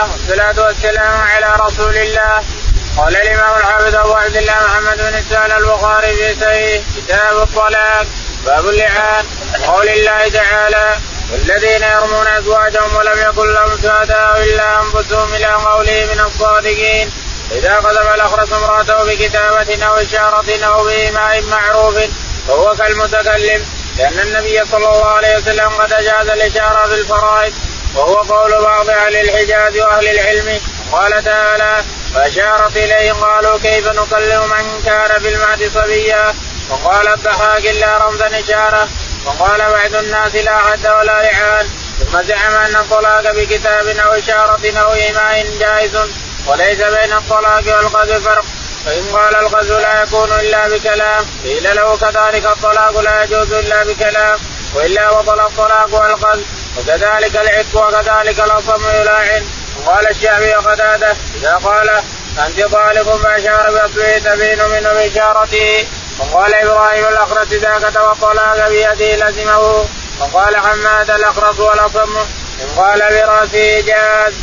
الله والصلاة والسلام على رسول الله. قال الإمام الحافظ أبو عبد الله محمد بن سهل البخاري في سيه كتاب الطلاق. باب اللعان. قول الله تعالى والذين يرمون أزواجهم ولم يكن لهم شهداء إلا أنفسهم إلى قوله من الصادقين. إذا قذف الأخرس امرأته بكتابة أو إشارة أو بإيماء معروف فهو كالمتكلم لأن النبي صلى الله عليه وسلم قد أجاز الإشارة في الفرائض. وهو قول بعض أهل الحجاز وأهل العلم. قال تعالى فأشارت إليه قالوا كيف نكلم من كان في المهد صبيا؟ وقال الضحاك إلا رمزا إشارة وقال بعض الناس لا حد ولا لعان ثم زعم أن الطلاق بكتاب أو إشارة أو إيماء جائز وليس بين الطلاق والقذف فرق. فإن قال الغزو لا يكون إلا بكلام. قيل له كذلك الطلاق لا يجوز إلا بكلام. وإلا بطل الطلاق والقذف. وكذلك العتق وكذلك الأصم يلاعن وقال الشافعي وقتاده إذا قال أنت طالق فأشار بأصبعه تبين منه بإشارته وقال إبراهيم الأخرس إذا كتب الطلاق بيده لزمه. وقال حماد الأخرس والأصم. إن قال برأسه جاز.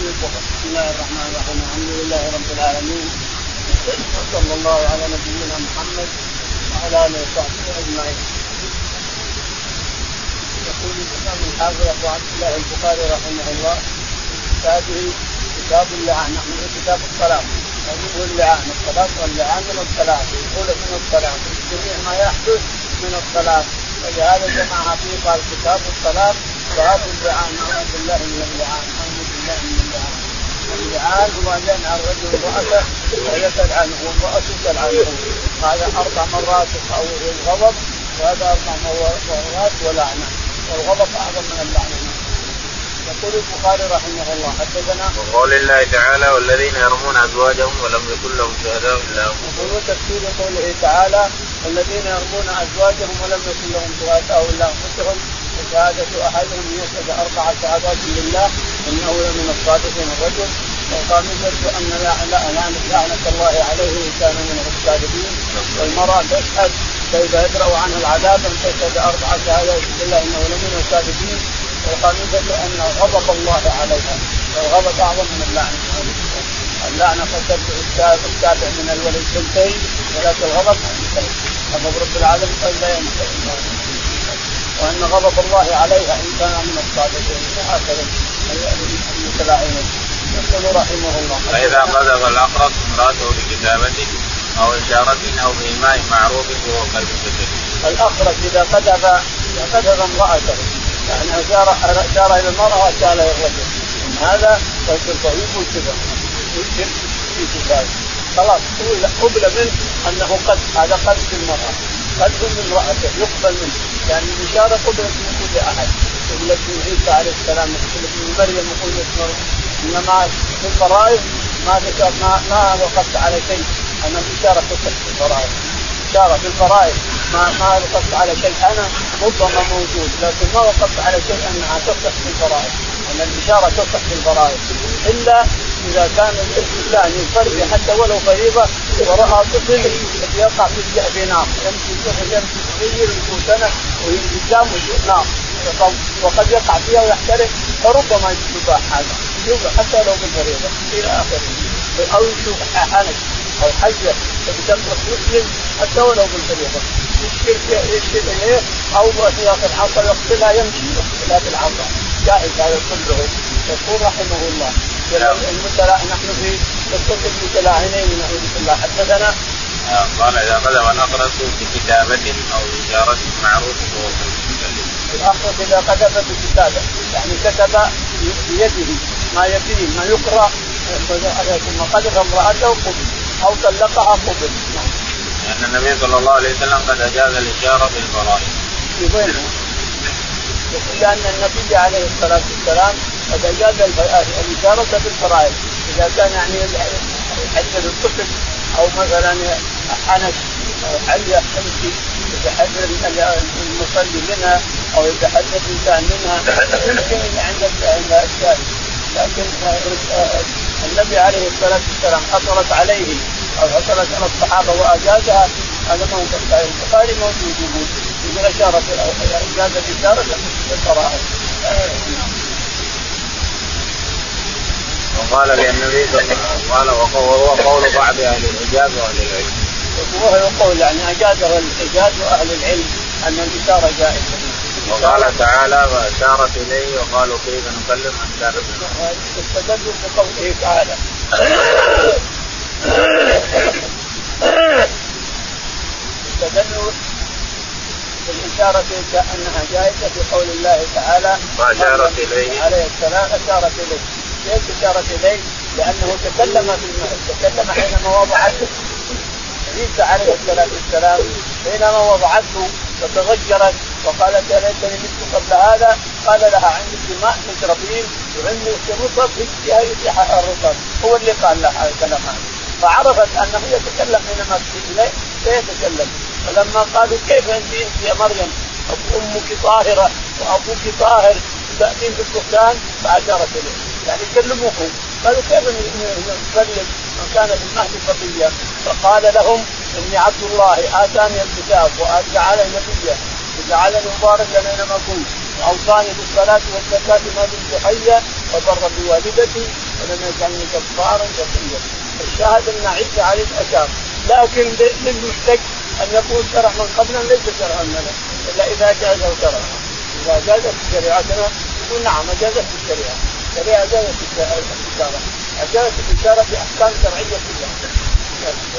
بسم الله الرحمن الرحيم. الحمد لله رب العالمين. وصلى الله على نبينا محمد وعلى آله وصحبه أجمعين. الإمام الحافظ أبو عبد الله البخاري رحمه الله في كتابه كتاب اللعان نحن في كتاب الطلاق يقول اللعان الطلاق واللعان من الطلاق يقول من الطلاق جميع ما يحدث من الطلاق ولهذا جمعها فيه قال كتاب الطلاق باب اللعان نعوذ بالله من اللعان نعوذ بالله من اللعان. اللعان هو أن ينهى الرجل امرأته وهي تلعنه وامرأته تلعنه هذا أربع مرات الغضب وهذا أربع مرات ولعنه والغضب أعظم من اللعنه يقول البخاري رحمه الله حدثنا وقول الله تعالى والذين يرمون أزواجهم ولم يكن لهم شهداء إلا أنفسهم. تفسير قوله تعالى والذين يرمون أزواجهم ولم يكن لهم شهداء إلا أنفسهم. وشهادة أحدهم يشهد أربع شهادات لله إنه لمن الصادقين الرجل وخامسة أن لعنة الله عليه ان كان من الصادقين. والمرأة تشهد فإذا يدرأ عنها العذاب أن تشهد أربع شهادات لله إنه لمن الصادقين والخامسة أن غضب الله عليها والغضب أعظم من اللعنة اللعنة قد تبدأ التابع من الولد سنتين ولكن الغضب غضب رب العالمين قد لا ينتهي وأن غضب الله عليها إن كان من الصادقين. وهكذا. المتلاعنين يقول رحمه الله. فإذا قذف الأقرب امرأته أو إشارة أو بإيماء معروف فهو كالمتكلم. الأخرس إذا قذف إذا قذف امرأته. يعني اشار أشار إلى المرأة وأشار إلى الرجل. هذا رجل طيب وكذا في كتاب خلاص قبل منه أنه قد هذا قذف المرأة. قذف من امرأته يقبل منه. يعني الاشاره قبلت من كل أحد. قبلت من عيسى عليه السلام قبلت من مريم قبلت إنما في الفرائض ما ما ما وقفت على شيء. أنا الإشارة تصح في الفرائض اشاره في الفرائض ما ما وقفت على شيء أنا ربما موجود لكن ما وقفت على شيء انها تصح في الفرائض أن الإشارة تصح في الفرائض إلا إذا كان الانسان يصلي حتى ولو فريضة ورأى طفل يقع في في نار يمشي طفل يمشي صغير سنه وقدامه نار وقد يقع فيها ويحترق فربما يباح هذا يباح حتى لو بالفريضة إلى آخره. أو يشوف حنك أو حيه تمسك مسلم حتى ولو بالفريضه يشكل اليه أو ياخذ العصا يقتلها يمشي يقتلها بالعصا جائز هذا كله. يقول رحمه الله. المتلا نحن في قصة المتلاعنين نعوذ بالله حدثنا؟ قال إذا قدم الاقرص بكتابه أو اشاره معروف فهو الاخرس إذا قذف بكتابه يعني كتب بيده ما يبيه ما يقرأ. ثم قذف امرأته قبل. أو طلقها قبل لأن النبي صلى الله عليه وسلم قد أجاز الاشاره في الفرائض. في وين؟ لأن النبي عليه الصلاة والسلام قد أجاز الاشاره في الفرائض إذا كان يعني يحدد الطفل أو مثلا حنك أو حيه تمشي يتحدث المصلي منها أو يتحدث الإنسان منها يمكن عند الاشياء لكن النبي عليه الصلاة والسلام حصلت عليه أو حصلت على الصحابة وأجازها هذا ما هو البخاري موجود يقول يقول اشاره أجاز الاشاره في الفرائض وقال صلى عليه وسلم قال وهو قول بعض أهل الحجاز وأهل العلم. وهو يقول يعني أجازه الحجاز وأهل العلم أن الإشارة جائزة. وقال تعالى وأشارت إليه وقالوا كيف نكلم من كان استدلوا بقوله تعالى استدلوا بالإشارة أنها جائزة في قول الله تعالى وأشارت إليه عليه السلام أشارت إليه كيف أشارت إليه؟ لأنه تكلم في تكلم حينما وضعته عيسى عليه الصلاة والسلام حينما وضعته فتغيرت وقالت يا ليتني مت قبل هذا. قال لها عندك ماء تشربين وعندك رطب فيها يفتح الرطب هو اللي قال لها هذا الكلام فعرفت أنه يتكلم حينما إليه سيتكلم. فلما قالوا كيف أنت انت يا مريم؟ أمك طاهرة وأبوك طاهر تأتين بالبهتان فأشارت إليه. يعني كلموه قالوا كيف نكلم من كان في المهد صبيا فقال لهم إني عبد الله آتاني الكتاب وجعلني نبيا. وجعلني مباركا اينما كنت وأوصاني بالصلاة والزكاة ما دمت حيا وبر بوالدتي ولم يجعلني كفارا شقيا. الشاهد أن عيسى عليه اشار لكن للمشتك أن يكون شرع من قبلنا ليس شرعا لنا إلا إذا جازه شرعا إذا جازت شريعتنا يقول نعم جازت الشريعة. الشريعه جازت الاشاره جازت الاشاره بأحكام شرعية كلها.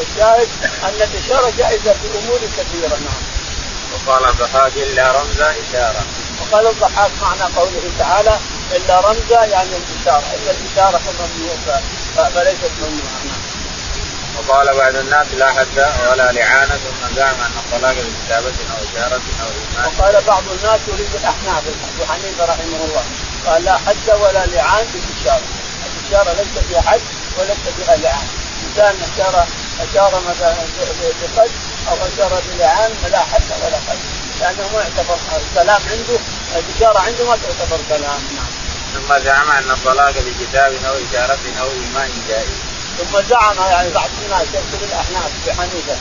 الشاهد أن الإشارة جائزة في أمور كثيرة نعم. وقال الضحاك إلا رمز إشارة. وقال الضحاك معنى قوله تعالى إلا رمزا يعني الإشارة. الا الإشارة فليست ممنوعة. وقال بعض الناس لا حد ولا لعانة ثم زعم أن الطلاق بكتابة أو إشارة أو إيمان. وقال بعض الناس يريد الأحناف. أبو حنيفة رحمه الله قال لا حد ولا لعان بالإشارة، الإشارة ليس فيها حد وليس فيها لعان، انسان اشار أشار مثلا بقد أو اشار بلعان فلا حد ولا قد، لأنه ما يعتبر الكلام عنده الاشاره عنده ما تعتبر كلام. نعم. ثم زعم أن الطلاق بكتاب أو إشارة أو إيمان جائز. ثم زعم يعني بعض الناس يكتب الأحناف بحنيفه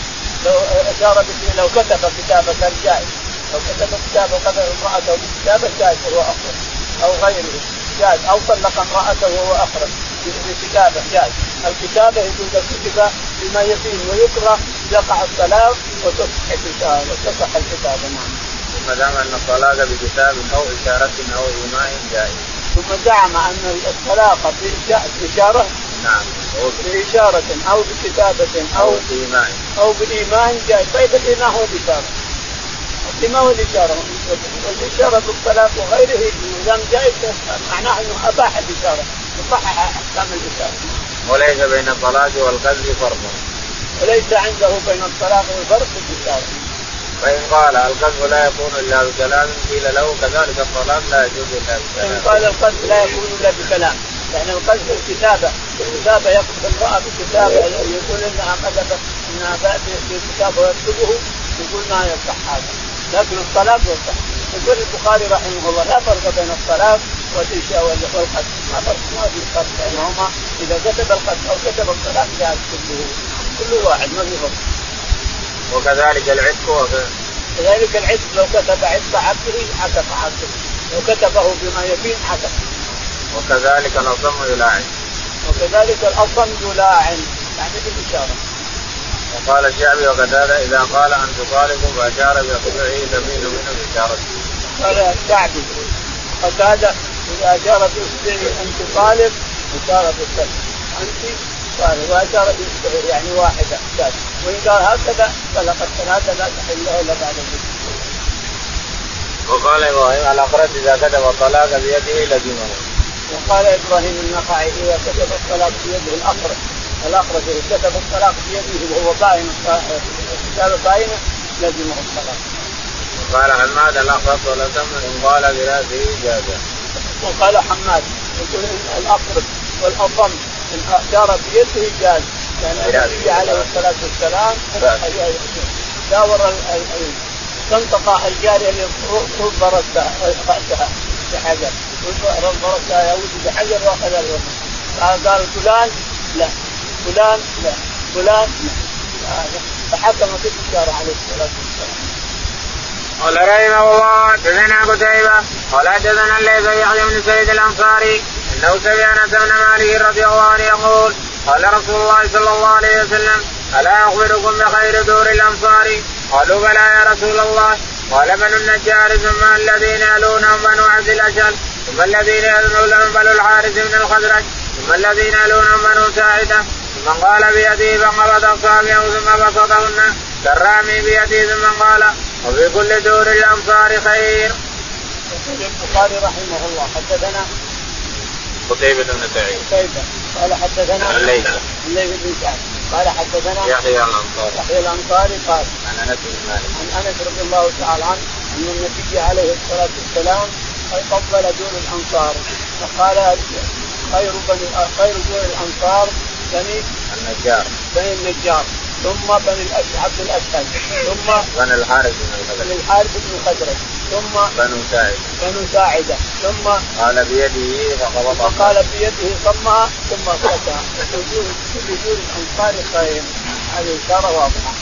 لو اشار لو كتب كتابه كان جائز. لو كتب كتابه قتل امرأته بكتابه جائز وهو أخرج. أو غيره جائز. أو طلق امرأته وهو أخرج. بكتابه جائز. الكتابة يجوز كتب بما يفيد ويقرا يقع الطلاق وتصح الكتابه وتصح الكتابه نعم. ثم زعم أن الطلاق بكتاب أو إشارة أو ايمان جائز. ثم زعم أن الطلاق باشاره نعم. بإشارة أو بكتابة أو بإيمان أو بإيمان جائز. طيب الإيمان هو الإشارة. الإيمان هو الإشارة. والإشارة بالطلاق وغيره نظام جائز معناه أنه أباح الإشارة. يصحح أحكام الإشارة. وليس بين الطلاق والقذف فرق وليس عنده بين الطلاق والفرق الإشارة فإن قال القذف لا يكون إلا بكلام قيل له كذلك الطلاق لا يجوز إلا بكلام. إن قال القذف لا يكون إلا بكلام. يعني القذف الكتابة الكتابة يقصد امرأة بكتابة يقول إنها قذفت إنها بكتابه ويكتبه يقول ما يصح هذا. لكن الطلاق يصح. يقول البخاري رحمه الله لا فرق بين الطلاق والقذف. ما فرق؟ ما في فرق بينهما. إذا كتب القذف أو كتب الطلاق جاء كله. كل واحد ما في فرق وكذلك العتق كذلك العتق لو كتب عتق عبده عتق عبده. لو كتبه بما يبين عتق وكذلك الأصم يلاعن وكذلك الأصم يلاعن يعني بالاشاره وقال الشعبي وقتادة إذا قال أن تطالب فأشار بإصبعه يمين من بإشارته. قال الشعبي قتادة إذا أشار بإصبعه أن تطالب أشار بالسلم أنت قال وأشار بإصبعه يعني واحدة قال وإن قال هكذا فلقد ثلاثة لا تحل له إلا بعد الذكر. وقال إبراهيم الأقرب إذا كتب الطلاق بيده لزمه. وقال إبراهيم النخعي إذا كتب الطلاق بيده الأقرب الأقرب إذا كتب الطلاق بيده وهو باين كتابه باينه لزمه الطلاق. وقال حماد الاقرب ولا تمر إن قال برأسه جازا. وقال حماد يقول الأقرب والأضم ان اشار بيده جاز. لأن النبي عليه الصلاة والسلام شاور تنطق الجارية اللي راسها بحجر. ربرتها يا ولدي بحجر وأخذ الوزن قال فلان لا. فلان لا. فلان لا. فحكم في الاشاره عليه الصلاة والسلام. قال رحمه الله حدثنا قتيبة قال حدثنا الليث يحيى بن سعيد الأنصاري إنه سمع انس بن مالك رضي الله عنه يقول قال رسول الله صلى الله عليه وسلم ألا أخبركم بخير دور الأنصار قالوا بلى يا رسول الله قال بنو النجار ثم الذين يلونهم بنو عبد الاشهر ثم الذين يلونهم بنو الحارث بن الخزرج ثم الذين يلونهم بنو ساعدة ثم قال بيده فقبض اصابعه ثم بسطهن كالرامي بيده ثم قال وفي كل دور الامصار خير. يقول البخاري رحمه الله حدثنا قتيبة بن سعيد. قتيبة قال حدثنا الليث الليث بن سعد. قال حدثنا يحيى الأنصاري. يحيى الأنصاري قال عن أنس بن مالك. عن أنس رضي الله تعالى عنه أن النبي عليه الصلاة والسلام فضل دون الأنصار. فقال خير بني خير دون الأنصار بني النجار. بني النجار ثم بني عبد الأسد ثم بني الحارث بن الخزرج بني الحارث بن الخزرج ثم بنو ساعد بنو ساعدة ثم قال بيده فقبض. فقال بيده ضمها ثم فتح. وجود وجود الأنصار خير هذه إشارة واضحة.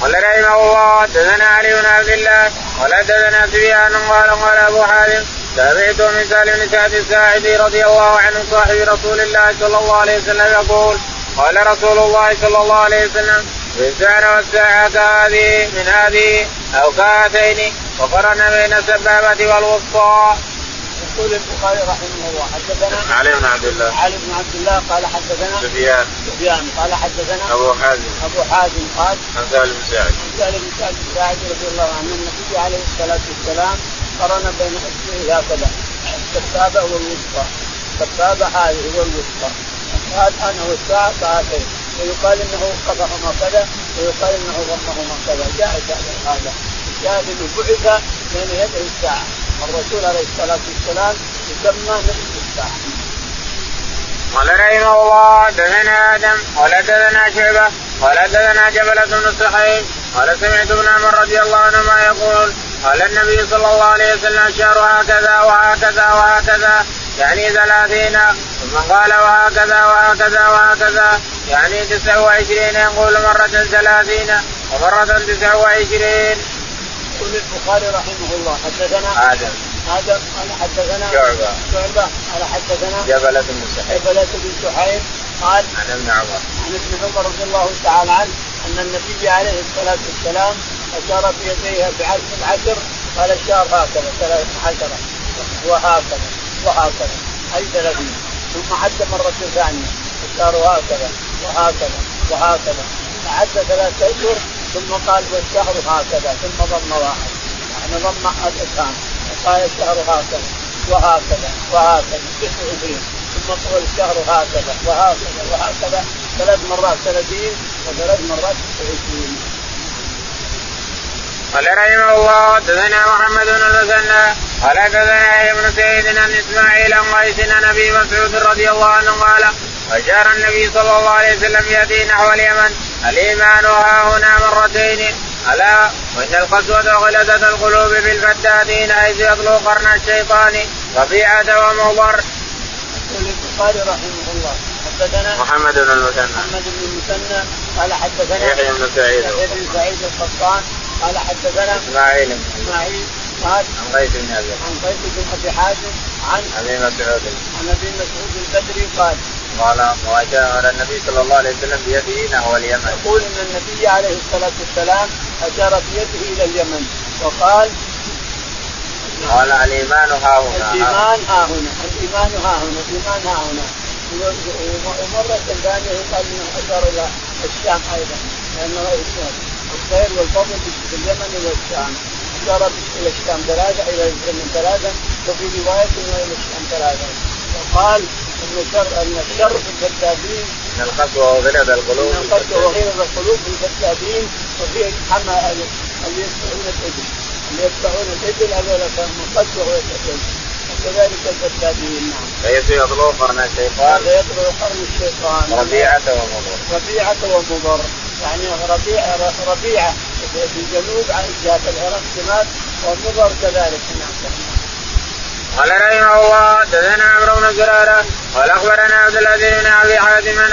قال رحمه الله حدثنا علي بن عبد الله قال حدثنا سفيان قال قال أبو حازم سمعت من سالم بن سعد الساعدي رضي الله عنه صاحب رسول الله صلى الله عليه وسلم يقول قال رسول الله صلى الله عليه وسلم الانسان والساعة كهذه من هذه أو كهاتين وقرن بين السبابة والوسطى. يقول البخاري رحمه الله حدثنا علي بن عبد الله. علي بن عبد الله قال حدثنا سفيان. سفيان قال حدثنا أبو حازم. أبو حازم قال عن سالم بن سعد. عن سالم بن سعد الساعدي رضي الله عنه النبي عليه الصلاة والسلام قرن بين اصبعه هكذا السبابة والوسطى. السبابة هذه والوسطى. قال أنا والساعة كهاتين ويقال إنه قطعهما كذا ويقال إنه ضمهما كذا. جاء هذا. جاء انه بعث بين يدي الساعة. الرسول عليه الصلاة والسلام يسمى نبي الساعة. قال رحمه الله حدثنا آدم قال حدثنا شعبة قال حدثنا جبلة بن سحيم قال سمعت ابن عمر رضي الله عنهما يقول قال النبي صلى الله عليه وسلم الشهر هكذا وهكذا وهكذا. يعني ثلاثين. ثم قال وهكذا وهكذا وهكذا. يعني تسع وعشرين يقول مرة ثلاثين ومرة تسع وعشرين. يقول البخاري رحمه الله حدثنا آدم. آدم قال حدثنا شعبة. شعبة قال حدثنا جبلة بن سحيم. جبلة بن سحيم قال عن ابن عمر. عن ابن عمر رضي الله تعالى عنه أن النبي عليه الصلاة والسلام أشار بيديه بعشر العشر قال الشهر هكذا ثلاث عشره وهكذا. وهكذا. اي ثلاثين ثم عد مرة ثانية. الشهر هكذا وهكذا وهكذا. عد ثلاثة أشهر ثم قال والشهر هكذا ثم ضم واحد. يعني ضم الاسهام وقال الشهر هكذا وهكذا وهكذا. تسع وعشرين ثم طول الشهر هكذا وهكذا وهكذا. ثلاث مرات ثلاثين وثلاث مرات تسع وعشرين قال رحمه الله حدثنا محمد بن المثنى قال حدثنا ابن سعيد عن إسماعيل عن قيس عن أبي مسعود رضي الله عنه قال أشار النبي صلى الله عليه وسلم يأتي نحو اليمن الإيمان ها هنا مرتين ألا؟ وإن القسوة غلظة القلوب بالفتاتين حيث يطلو قرن الشيطان ربيعة ومضر. يقول البخاري رحمه الله حدثنا محمد بن المثنى محمد بن المثنى قال حدثنا يحيى بن سعيد. يحيى بن سعيد القطان قال حدثنا إسماعيل إسماعيل قال عن قيس بن أبي عن قيس بن أبي حازم عن أبي مسعود. عن أبي مسعود البدري قال قال واشار النبي صلى الله عليه وسلم بيده نحو اليمن. يقول إن النبي عليه الصلاة والسلام أشار بيده إلى اليمن. وقال قال الإيمان ها هنا. الإيمان ها هنا الإيمان ها هنا الإيمان ها هنا. ومرة ثانية يقال إنه أشار إلى الشام أيضا. لأنه الخير والفضل في اليمن والشام. اشار إلى الشام ثلاثة إلى اليمن ثلاثة وفي رواية إنه إلى الشام ثلاثة وقال إن الشر إن الشر في الكذابين من القسوة وغلظ القلوب من القسوة وغلظ القلوب في الكذابين وفي حمى اللي يتبعون الإبل. اللي يتبعون الإبل هذول من قسوة ويتبعون وكذلك الكذابين نعم. يطلو قرن الشيطان. هذا قرن الشيطان. ربيعة ومضر. ربيعة ومضر. يعني ربيعة ربيعة في الجنوب عن جهة العراق شمال ومضر كذلك نعم. قال رحمه الله حدثنا عمرو بن زرارة قال أخبرنا عبد العزيز بن أبي حاتم عن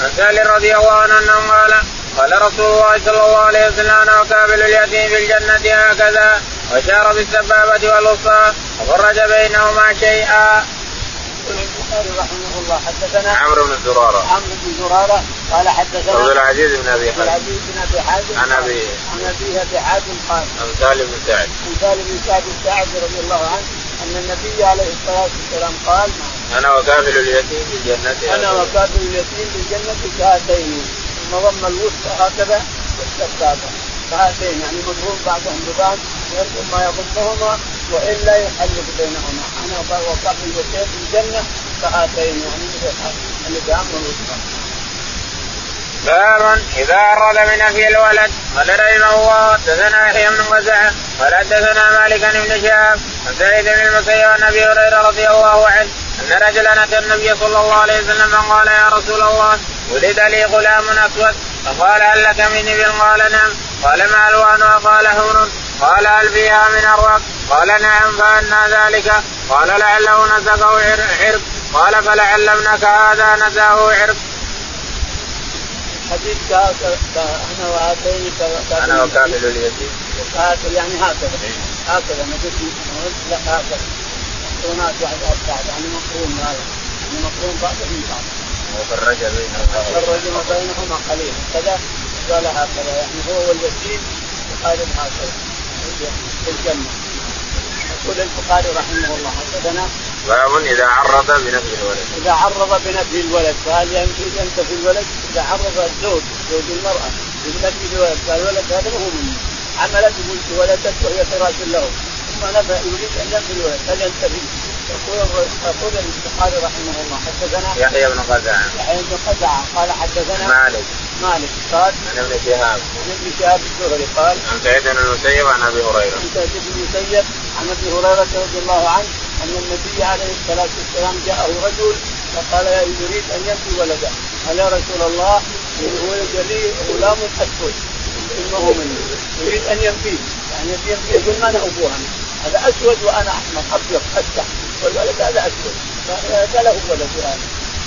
عن سهل رضي الله عنه أنه قال قال رسول الله صلى الله عليه وسلم أنا وكابل اليتيم في الجنة هكذا وأشار بالسبابة والوسطى وفرج بينهما شيئا. البخاري رحمه الله. حدثنا عمرو بن زرارة. عمرو بن زرارة قال حدثنا عبد العزيز بن أبي حازم. العزيز بن أبي حازم عن أبي عن أبي أبي حازم قال عن سالم بن سعد. عن سالم بن سعد الساعدي رضي الله عنه أن النبي عليه الصلاة والسلام قال أنا وكافل اليتيم في الجنه أنا وكافل اليتيم في الجنه كهاتين ثم ضم الوسطى هكذا والسبابه كهاتين يعني مضروب بعضهم ببعض. يرجو ما يضمهما وإلا يحلق بينهما. أنا وكافل اليتيم في كهاتين يعني الوسطى باب إذا عرض بنفي الولد قال رحمه الله. حدثنا يحيى بن وزع قال حدثنا مالك بن شهاب عن سعيد بن المسيب عن أبي هريرة رضي الله عنه أن رجلا أتى النبي صلى الله عليه وسلم قال يا رسول الله ولد لي غلام أسود. فقال هل لك من ابل قال نعم. قال ما الوانها قال حور قال هل فيها من الرق قال نعم. فأنا ذلك. قال لعله نزقه عرق. قال فلعل ابنك هذا نزاه عرق حديث أنا وهاتين أنا وكافل اليتيم. هكذا يعني هكذا. هكذا ما قلت لا هكذا. مقرونات واحد بعض. يعني مقرون هذا يعني مقرون بعضهم بعض. وفرج بينهما. فرج بينهما قليلا كذا قال هكذا. يعني هو واليتيم يقارب هكذا. في الجنة. يقول البخاري رحمه الله حدثنا باب إذا عرض بنفي الولد. إذا عرض بنفي الولد فهل ينتفي الولد؟ إذا عرض الزوج زوج المرأة بنفي الولد قال الولد هذا هو مني عملت ولدت وهي فراش له؟ ثم نفى يريد أن ينفي الولد هل ينتفي؟ يقول يقول البخاري رحمه الله حدثنا يحيى بن خزاعة. يحيى بن خزاعة قال حدثنا مالك. مالك قال عن ابن شهاب. عن ابن شهاب الزهري قال عن سعيد بن المسيب عن أبي هريرة. عن سعيد بن المسيب عن أبي هريرة رضي الله عنه أن النبي عليه الصلاة والسلام جاءه رجل فقال يريد أن ينفي ولده قال يا رسول الله ولد لي غلام اسود إنه مني يريد أن ينفيه. يعني ينفيه. يقول ما أنا ابوها هذا أسود وأنا أحمر أبيض افتح والولد هذا أسود. قال له ولد هذا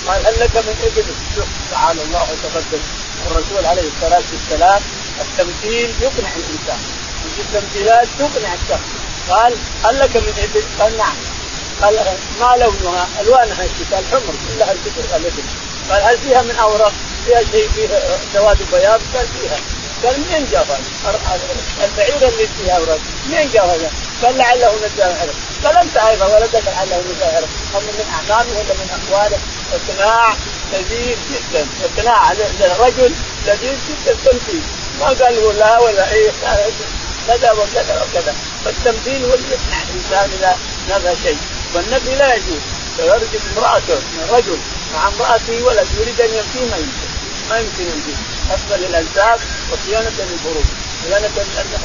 قال هل لك من إبل؟ شوف تعالى الله وتقدم. الرسول عليه الصلاة والسلام التمثيل يقنع الإنسان. التمثيلات تقنع الشخص. قال هل لك من إبل؟ قال نعم. قال ما لونها؟ ألوانها قال حمر كلها الكبر الابل قال هل فيها من اوراق؟ فيها شيء فيها سواد وبياض؟ قال فيها. قال منين جاب البعير اللي فيها اوراق منين جاب هذا؟ قال لعله نزال عرق. قال أنت أيضا ولدك لعله نزال عرق. أما من أعمامه ولا من أقواله؟ اقناع لذيذ جدا. اقناع للرجل لذيذ جدا. تمثيل. ما قال له لا ولا إيه. كذا وكذا وكذا. فالتمثيل هو اللي يقنع الإنسان إذا نفى شيء. والنبي لا يجوز. فيرجم امرأته من رجل مع امرأته ولد يريد أن ينفيه ما يمكن. ما يمكن ينفيه حفظا للانساب وصيانة للفروج صيانة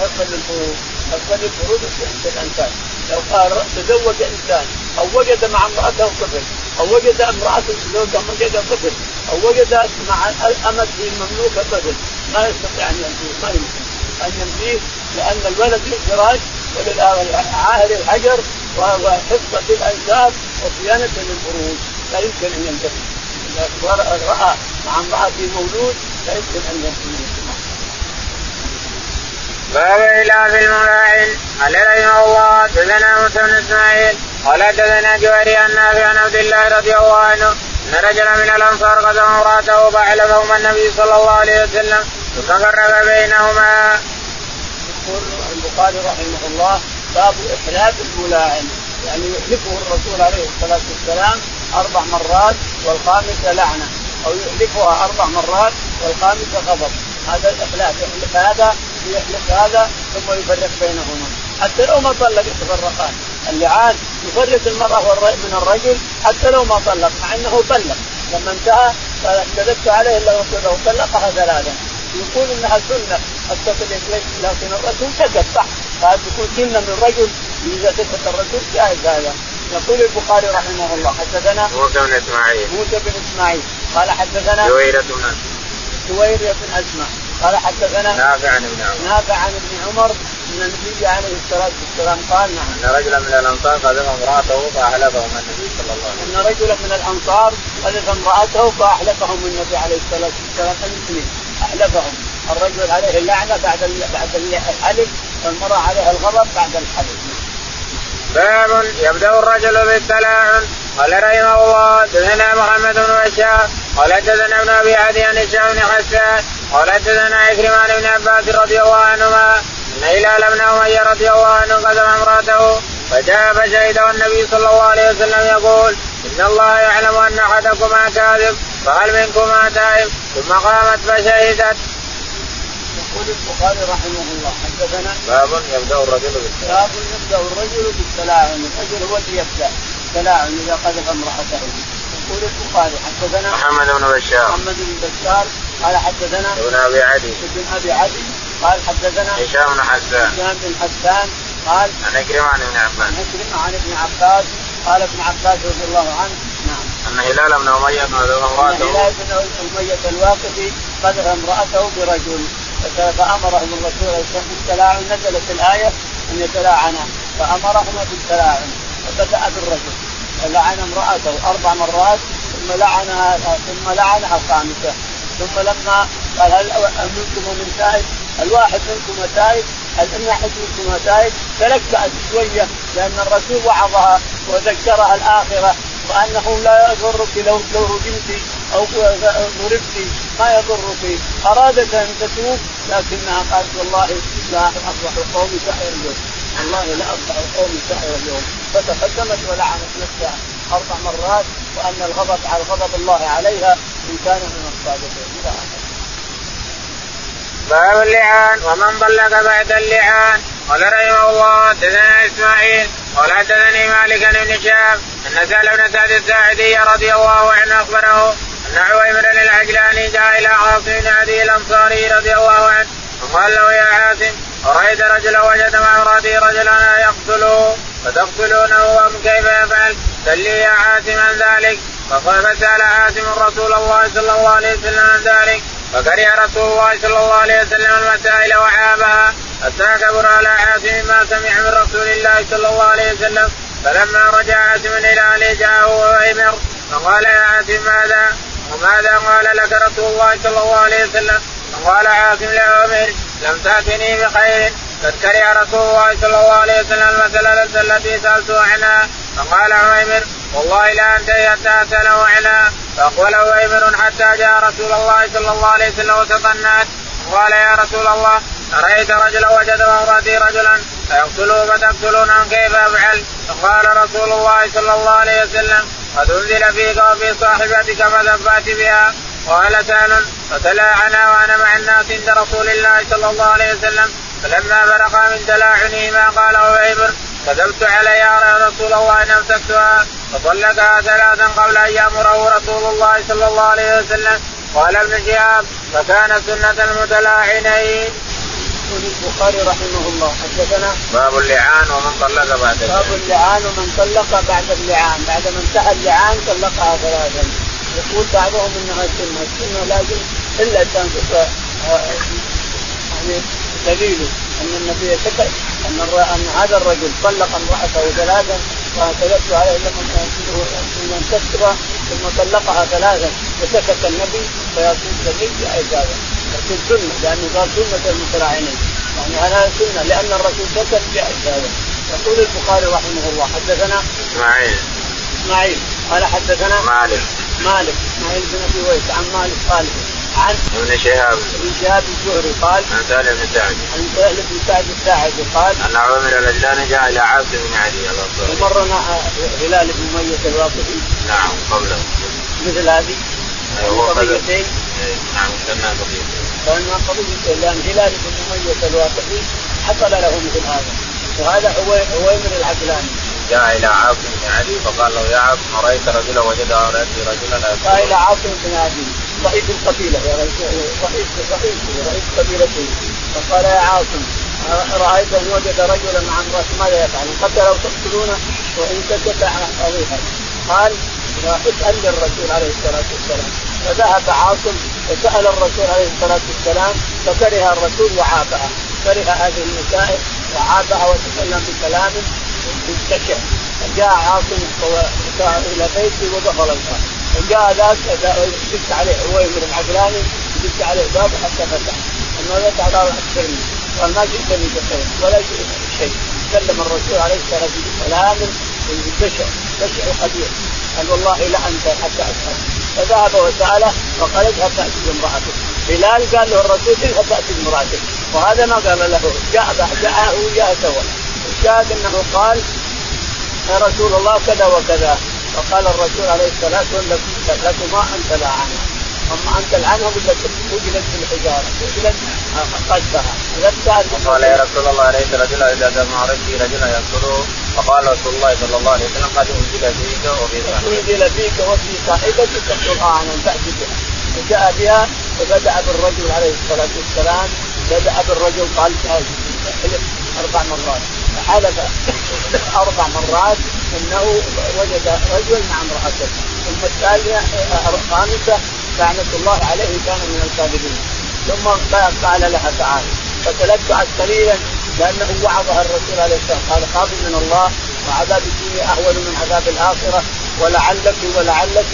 حفظا للفروج حفظا للفروج وصيانة للانساب لو قال تزوج إنسان أو وجد مع امرأته طفل أو وجد امراه زوجها وجد طفل أو وجد مع امته المملوكه طفل ما يستطيع أن ينفيه ما يمكن. أن ينفيه لأن الولد للفراش وللعاهر الحجر وحفظة الأنساب وصيانة للفروج لا يمكن أن ينتهي. إذا راى مع امرأته مولود لا يمكن أن ينتهي. باب إلاف الملاعن قال رحمة الله حدثنا موسى بن إسماعيل قال حدثنا جويري عن نافع عن عبد الله رضي الله عنه إن رجلا من الأنصار قدم امرأته فاعلمهما النبي صلى الله عليه وسلم ثم فرق بينهما. يقول البخاري رحمه الله باب احلاف الملاعن. يعني يحلفه الرسول عليه الصلاة والسلام أربع مرات والخامسه لعنة أو يحلفها أربع مرات والخامسه غضب. هذا الاحلاف يحلف هذا ويحلف هذا ثم يفرق بينهما. حتى لو ما طلق يتفرقان اللعان يفرق المرأة من الرجل حتى لو ما طلق مع إنه طلق. لما انتهى كذبت عليه إلا لو طلقها ثلاثا يقول إنها سنة. اتصل لكن الرسول كذب صح؟ فهذا تكون سنه من رجل إذا كذب الرسول جائز هذا. يقول البخاري رحمه الله حدثنا موسى بن إسماعيل. موسى بن إسماعيل. قال حدثنا جويرة بن جويرية بن اسماء قال حدثنا نافع عن ابن عمر. نافع عن ابن عمر. إن النبي عليه الصلاة والسلام قال نعم. إن رجلا من الأنصار قذف امرأته فاحلفهم النبي صلى الله عليه وسلم إن رجلا من الأنصار قذف امرأته فاحلفهم النبي عليه الصلاة والسلام. الاثنين احلفهم الرجل عليه اللعنة بعد بعد الحلف والمرأة عليها الغضب بعد الحلف باب يبدأ الرجل بالتلاعن قال رحمه الله حدثنا محمد بن بشار قال حدثنا ابن أبي عدي عن بن حسان قال حدثنا عكرمة بن عباس رضي الله عنهما. إن هلال بن أمية رضي الله عنه قدم امرأته فجاء فشهد والنبي صلى الله عليه وسلم يقول إن الله يعلم أن أحدكما كاذب فهل منكما تائب ثم قامت فشهدت. يقول البخاري رحمه الله حدثنا باب يبدأ الرجل بالتلاعن باب يبدأ الرجل بالتلاعن الرجل هو اللي يبدأ التلاعن إذا قذف امرأته. يقول البخاري حدثنا محمد بن بشار. محمد بن بشار قال حدثنا ابن أبي عدي. ابن أبي عدي قال حدثنا هشام بن حسان. هشام بن حسان قال عن عكرمة عن ابن عباس. عن عكرمة عن ابن عباس قال ابن عباس رضي الله عنه نعم أن هلال بن أمية امراته هلال بن أمية الواقفي قذف امرأته برجل فأمرهم الرسول عليه الصلاة بالتلاعن نزلت الآية أن يتلاعنا فامرهم بالتلاعن فبدا بالرجل فلعن امرأته أربع مرات ثم لعنها ثم لعنها الخامسه ثم لما قال هل منكم من تائب؟ الواحد منكم تائب أن واحد منكم تائب تلكأت شوية لأن الرسول وعظها وذكرها الآخرة وأنه لا يضرك لو لو رجمت أو ضربت ما يضرك. أرادت أن تتوب لكنها قالت والله لا اصبح القوم سائر اليوم. والله لا اصبح القوم سائر اليوم. فتقدمت ولعنت نفسها أربع مرات وأن الغضب على غضب الله عليها إن كان من الصادقين. إلى اخره. باب اللعان ومن طلق بعد اللعان. قال رحمه الله حدثنا إسماعيل قال حدثني مالك بن شهاب أن سهل بن سعد الساعدي رضي الله عنه أخبره أن عويمر العجلاني جاء إلى عاصم بن عدي الانصاري رضي الله عنه فقال له يا عاصم أرأيت رجلا وجد مع امراته رجلا يقتله فتقتلونه أم كيف يفعل؟ سل يا عاصم عن ذلك. فقال فسأل عاصم رسول الله صلى الله عليه وسلم عن ذلك. فكره رسول الله صلى الله عليه وسلم المسائل وعابها حتى كبر على عاصم ما سمع من رسول الله صلى الله عليه وسلم فلما رجع عاصم إلى أهله جاءه وعمر فقال يا عاصم ماذا؟ وماذا قال لك رسول الله صلى الله عليه وسلم؟ فقال عاصم لعمر لم تأتني بخير قد كره رسول الله صلى الله عليه وسلم المسألة التي سألته عنها فقال عويمر والله لا انتهي حتى اساله عنها فاقبل عويمر حتى جاء رسول الله صلى الله عليه وسلم وتطنعت قال يا رسول الله أرأيت رجلا وجد وامرأتي رجلا؟ فيقتلوه فتقتلونه كيف أفعل؟ فقال رسول الله صلى الله عليه وسلم قد أنزل فيك وفي صاحبتك فذبات بها. قال سهل فتلاعنا وأنا مع الناس عند رسول الله صلى الله عليه وسلم. فلما فرغ من تلاعنه ما قال عبيبر كذبت علي يا رسول الله إن أمسكتها. فطلقها ثلاثا قبل أن يأمره رسول الله صلى الله عليه وسلم. قال ابن شهاب فكان سنة المتلاعنين. يقول البخاري رحمه الله حدثنا باب اللعان ومن طلق بعد باب اللعان. ومن طلق بعد اللعان. بعد ما انتهى اللعان طلقها ثلاثا. يقول بعضهم إنها سنة. السنة لازم إلا كان يعني دليل أن النبي أن أن هذا الرجل طلق امرأته ثلاثا فكذبت عليه لما تكتب ثم طلقها ثلاثا وسكت النبي فيكون دليل باعجابه لكن سنه لأنه قال سنة المتلاعنين. يعني هذا سنة؟ لأن الرسول سكت باعجابه يقول البخاري رحمه الله حدثنا إسماعيل. إسماعيل. قال حدثنا مالك. مالك. إسماعيل بن أبي ويس عن مالك قال عن ابن شهاب. ابن شهاب الزهري قال عن سهل بن سعد. عن سهل بن سعد الساعدي قال أن عمر العجلاني جاء إلى عاصم بن علي الانصاري ومرنا هلال بن اميه الواقفي نعم قبله. مثل هذه؟ هو قضيتين نعم كنا قضيتين كانها قضيتين لأن هلال بن اميه الواقفي حصل له مثل هذا. وهذا عويمر العقلاني جاء إلى عاصم بن علي فقال له يا عاصم رأيت رجلا وجد رجل رجلا قال إلى عاصم بن علي. رئيس القبيلة يا رئيس رئيس رئيس قبيلته فقال يا عاصم رايت أن وجد رجلا مع امراته ماذا يفعل؟ أو تقتلونه وإن سكت اضيها قال اسأل للرسول عليه الصلاة والسلام. فذهب عاصم وسأل الرسول عليه الصلاة والسلام فكره الرسول وعابها كره هذه المسائل وعابها وتكلم بكلام مستشع جاء عاصم إلى بيته ودخل الباب وجاء ذاك دق عليه عويمر العقلاني دق عليه الباب حتى فتح. أنه فتح قال اخبرني قال ما جئتني بخير ولا جئت بشيء. كلم الرسول عليه الصلاة والسلام بشع بشع قدير قال والله لا أنت حتى اشهد فذهب وسأله وقال اذهب تأتي بامرأتك؟ بلال قال له الرسول اذهب تأتي بامرأتك؟ وهذا ما قال له. جاء جاءه وياه سوا الشاهد أنه قال يا رسول الله كذا وكذا. فقال الرسول عليه الصلاة والسلام لكما أنت لا عنها أما أنت العنهم وجلت في الحجارة وجلت قدها قال يا رسول الله ليس رجلا إذا دمع رجلي رجلا يقتله فقال رسول الله صلى الله عليه وسلم قد أنزل فيك وفي صاحبتك أنزل فيك وفي صاحبتك القران ان تاتي بها فجاء بها فبدا بالرجل عليه الصلاة والسلام بدأ بالرجل قال أربع مرات. فحلف أربع مرات. أنه وجد رجل مع امرأته. ثم الثانية الخامسة لعنة الله عليه كان من الكاذبين. ثم قال لها تعالى فتلكعت قليلا لأنه وعظها الرسول عليه السلام. قال خاف من الله وعذاب الدنيا أهون من عذاب الآخرة ولعلك ولعلك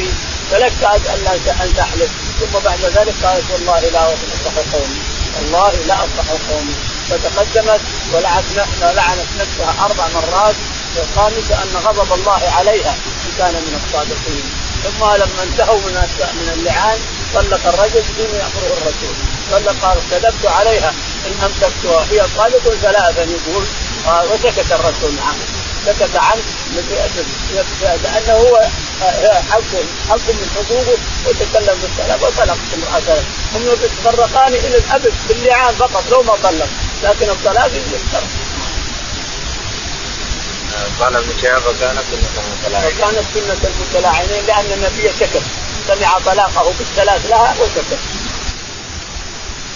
تلكعت أن أن تحلف. ثم بعد ذلك قالت والله لا أصلح قومي. والله لا أصلح قومي. فتقدمت ولعنت نفسها أربع مرات والخامسه ان غضب الله عليها إن كان من الصادقين. ثم لما انتهوا من من اللعان طلق الرجل بدون يأمره الرسول. طلق قال كذبت عليها. إن امسكتها هي طالق ثلاثا يقول وسكت الرسول عنه سكت عنه لأنه هو آه، حق حق من حقوقه وتكلم بالطلاق وطلق امراته هم يتفرقان إلى الأبد باللعان فقط لو ما طلق. لكن الطلاق يذكر. قال ابن شهاب وكانت سنة المتلاعنين وكانت سنة المتلاعنين لأن النبي سكت سمع طلاقه بالثلاث لها وسكت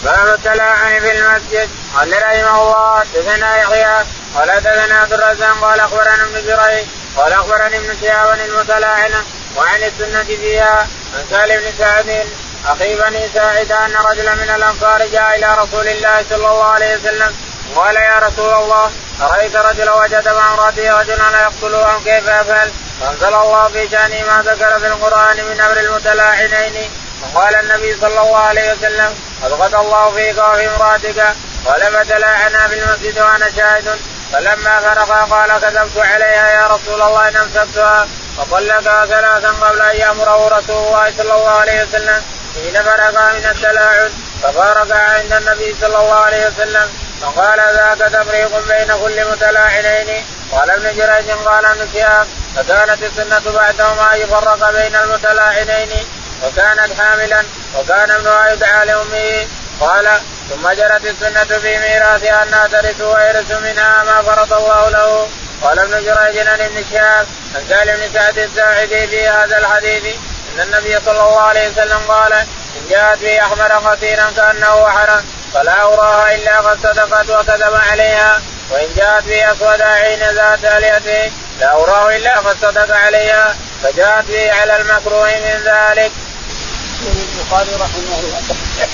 باب التلاعن في المسجد. قال رحمه الله حدثنا يحيى قال حدثنا عبد الرزاق قال أخبرنا ابن جريج قال أخبرني ابن شهاب المتلاعنه وعن السنة فيها عن سالم بن سعد أخي بني ساعد أن رجلا من الأنصار جاء إلى رسول الله صلى الله عليه وسلم قال يا رسول الله أرأيت رجلا وجد مع امرأته رجلا يقتله أم كيف يفعل؟ فأنزل الله في شأنه ما ذكر في القرآن من أمر المتلاعنين. وقال النبي صلى الله عليه وسلم أبغض الله فيك وفي امرأتك قال فتلاعنا في المسجد وأنا شاهد. فلما فرغا قال كذبت عليها يا رسول الله إن أمسكتها. فطلقها ثلاثا قبل أن يأمره رسول الله صلى الله عليه وسلم. حين فرغا من التلاعن ففارقا عند النبي صلى الله عليه وسلم. فقال ذاك تفريق بين كل متلاعنين. قال ابن جريج قال ابن شهاب فكانت السنة بعدهما أن يفرق بين المتلاعنين وكانت حاملا وكان ابنها يدعى لأمه قال ثم جرت السنة في ميراثها أنها ترث ويرث منها ما فرض الله له. قال ابن جريج عن ابن شهاب عن سالم بن سعد الساعدي في هذا الحديث إن النبي صلى الله عليه وسلم قال إن جاءت به أحمر كثيرا كأنه وحرا فلا أراها إلا قد صدقت وكذب عليها وإن جاءت به أسود عين ذات آلهته لا أراه إلا قد صدق عليها فجاءت به على المكروه من ذلك. البخاري رحمه الله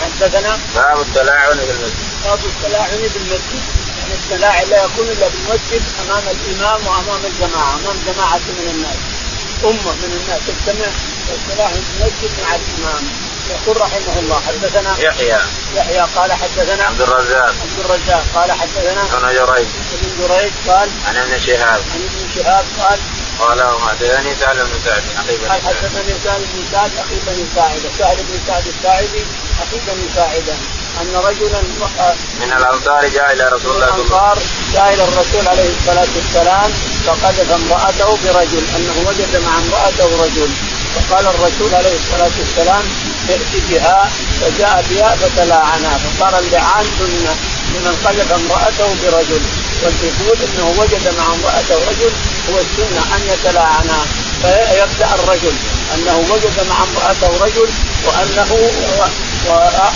حدثنا باب التلاعن بالمسجد. باب التلاعن بالمسجد يعني التلاعن لا يكون إلا بالمسجد أمام الإمام وأمام الجماعة أمام جماعة من الناس أمة من الناس تجتمع التلاعن بالمسجد مع الإمام يقول رحمه الله حدثنا يحيى. يحيى قال حدثنا عبد الرزاق. عبد الرزاق قال حدثنا ابن جريج. ابن جريج قال عن ابن شهاب. عن ابن شهاب قال قال حدثني سهل بن سعد أخي بن قال حدثني سهل بن سعد أخي بن ساعده سهل بن سعد الساعدي أخي بن ساعده أن رجلا من الأنصار جاء إلى رسول الله صلى الله عليه وسلم. جاء إلى الرسول عليه الصلاة والسلام فقذف امرأته برجل أنه وجد مع امرأته رجل. فقال الرسول عليه الصلاة والسلام ائت بها فجاء بها فتلاعنا فصار اللعان سنه لمن قذف امرأته برجل والدخول إنه وجد مع امرأته رجل هو السنة أن يتلاعنا فيبدأ الرجل أنه وجد مع امرأته رجل وأنه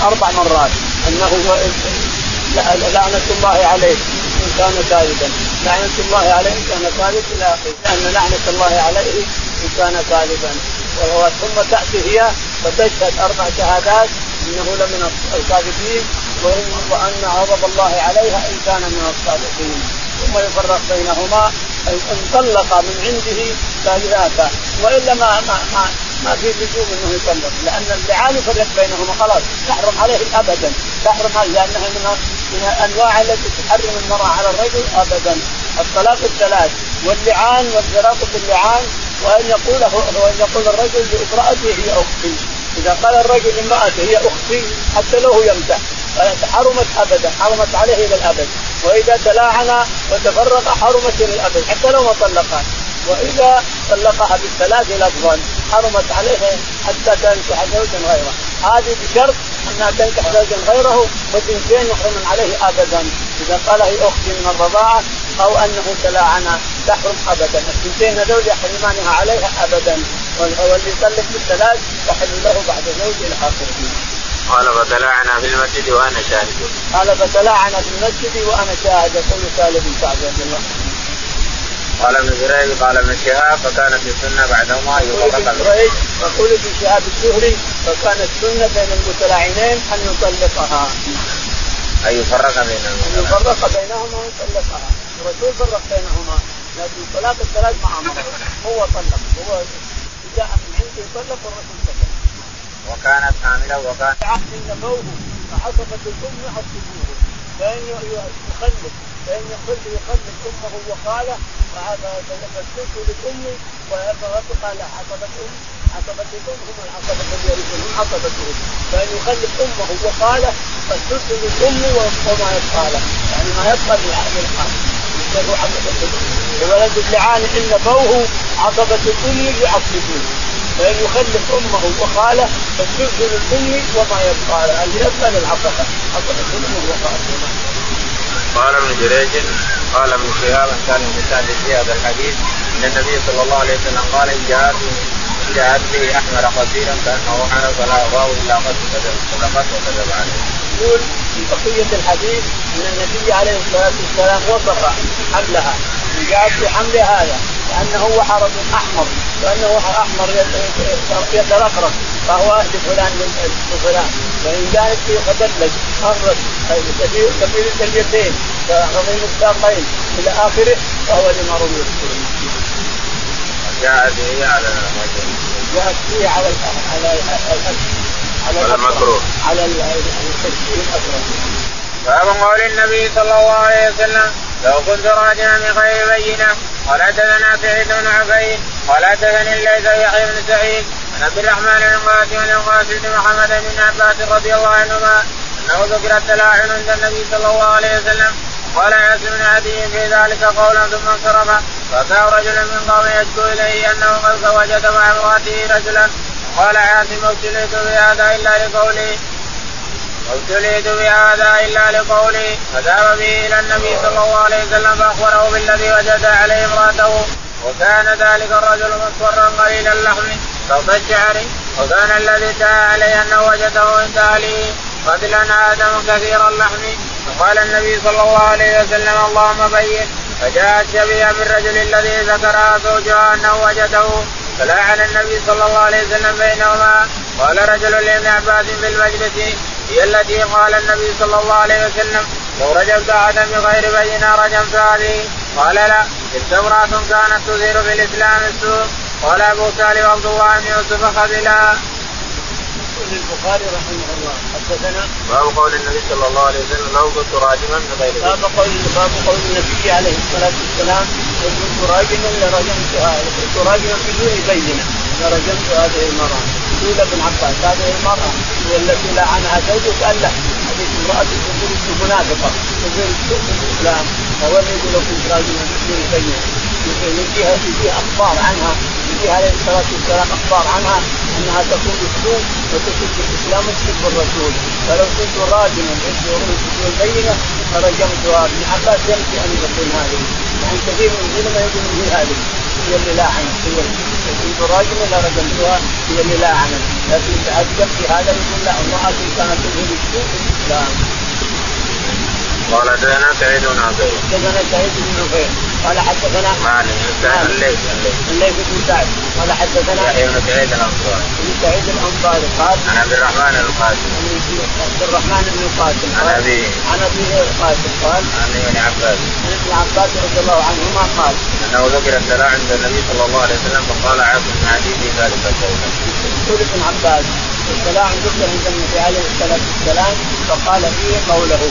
أربع مرات أنه لعنة الله عليه إن كان كاذبا لعنة الله عليه إن كان كاذبا إلى اخره لأن لعنة الله عليه إن كان كاذبا ثم تأتي هي فتشهد أربع شهادات إنه لمن الكاذبين وان غضب الله عليها إن كان من الصادقين. ثم يفرق بينهما أن طلق من عنده ثلاثة والا ما ما ما, ما في لزوم إنه يطلق. لأن اللعان يفرق بينهما خلاص. تحرم عليه ابدا. تحرم عليه لأنها من من الأنواع التي تحرم المرأة على الرجل؟ ابدا. الطلاق الثلاث. واللعان والفراق باللعان وأن يقول وأن يقول الرجل لامرأته هي أختي. إذا قال الرجل لامرأته هي أختي حتى له يمزح حرمت أبدا حرمت عليه إلى الأبد. وإذا تلاعن وتفرق حرمت إلى الأبد حتى لو ما طلقها. وإذا طلقها بالثلاث لفظا حرمت عليه حتى تنكح زوجا غيره. هذه بشرط أنها تنكح زوجا غيره وثنتين يحرم عليه ابدا. إذا قال هي أختي من الرضاعة أو أنه تلاعن تحرم ابدا. الثنتين هذول يحرمانها عليها ابدا. واللي يطلق بالثلاث يحل له بعد زوج إلى اخره قال فتلاعنا في المسجد وأنا شاهد. قال فتلاعنا في المسجد وأنا شاهد. يقول سالم بن سعد رضي الله عنه. قال ابن جريج قال ابن شهاب فكانت السنة بعدهما يطلق جريج يقول ابن شهاب الزهري فكانت السنة بين المتلاعنين أن يطلقها. أن يفرق بينهما؟ أن يفرق بينهما ويطلقها. الرسول فرق بينهما لكن طلاق الثلاث ما أمر هو طلق. هو جاء من عنده يطلق والرسول طلق وكانت حاملة وكان عهد نبوه فعصبت الأم يعصبوه فإن يخلف فإن يخل يخلف أمه وخاله فالثلث لأمه ويبقى لا عصبة ام عصبة الأم هم العصبة الذي يرثون هم عصبة الام فإن يخلف أمه وخاله فالثلث للأم وما يبقى له. يعني ما يبقى للخاله عصبة الام وولد اللعان ان نبوه عصبة الام يعصبون فإن يخلف أمه وخاله فالسلك للام وما يبقى اللي يبقى للعصبة عصبة الام وخاله. قال ابن جريج قال ابن شهاب كان المثال في هذا الحديث إن النبي صلى الله عليه وسلم قال إن جاءت إن جاءت به أحمر قصيرا كانه حنف فلا اباه إلا قد صدقت وكذب عليه. يقول في بقية الحديث أن النبي عليه الصلاة والسلام وصف حملها ان جاءت بحمل هذا كانه وحرة أحمر كانه أحمر يترقرق فهو لفلان لفلان وإن كانت في خدلج مرت كبيرة اليدين كعظيم الساقين إلى آخره فهو لما روي جاءت به على جاءت به على على على المكروه. على الاكرم باب قول النبي صلى الله عليه وسلم لو كنت راجعا من غير بينة قال حدثنا سعيد بن عبيد قال حدثني الليث يحيى بن سعيد عن عبد الرحمن بن قاسم بن قاسم بن محمد بن عباس رضي الله عنهما أنه ذكر التلاعن عند النبي صلى الله عليه وسلم قال عاصم بن عدي في ذلك قولا ثم انصرف فأتاه رجل من قوم يشكو إليه أنه قد وجد مع امرأته رجلا قال عاصم ابتليت بهذا إلا لقوله ابتليت بهذا إلا لقولي. فذهب به إلى النبي صلى الله عليه وسلم فأخبره بالذي وجد عليه امرأته. وكان ذلك الرجل مصفرا قليل اللحم صوت الشعر وكان الذي ادعى عليه أنه وجده عند أهله. قتلا آدم كثير اللحم. فقال النبي صلى الله عليه وسلم اللهم بين. فجاءت شبيه بالرجل الذي ذكرها زوجها أنه وجده. فلاعن النبي صلى الله عليه وسلم بينهما. قال رجل لابن عباس في المجلس هي التي قال النبي صلى الله عليه وسلم لو رجمت أحدا بغير بينة رجمت هذه قال لا تلك امرأة كانت تثير في الإسلام السوء. قال أبو سالم عبد الله بن يوسف خذلها. يقول البخاري رحمه الله حدثنا باب قول النبي صلى الله عليه وسلم لو كنت راجما بغير باب قول باب قول النبي عليه الصلاة والسلام لو كنت راجما لرجمتها لو كنت راجما بدون بينه لرجمت هذه المرأة. يقول ابن عباس هذه المرأة هي التي لعنها زوجك قال لا. هذه امرأة تقول منافقه تقول الاسلام يقول لو كنت راجما بدون بينه يجيها يجيها أخبار عنها يجيها عليه الصلاة والسلام أخبار عنها أنها تكون السوء وتسب الإسلام وتسب الرسول. فلو كنت راجلا بدون بينة فرجمتها ابن عباس يمشي أن يقول هذه. يعني كثير من العلماء يقولون هي هذه هي اللي لاعنت هي لو كنت راجلا لرجمتها هي اللي لاعنت لكن تعجب في هذا يقول لا امراه كانت تظهر السوء الإسلام. قال حدثنا سعيد بن عبيد. حدثنا سعيد بن عبيد. قال حدثنا مالك الليث. الليث بن سعد قال حدثنا يحيى بن سعيد الأنصاري. بن سعيد الأنصاري. قال عن عبد الرحمن القاسم عبد الرحمن بن القاسم عن ابيه عن ابيه القاسم. قال عن ابن عباس. عن ابن عباس رضي الله عنهما قال أنه ذكر السلاع عند النبي صلى الله عليه وسلم فقال عاصم بن عدي في ذلك الشيء. يقول ابن عباس السلام ذكر عند النبي عليه الصلاة والسلام فقال فيه قوله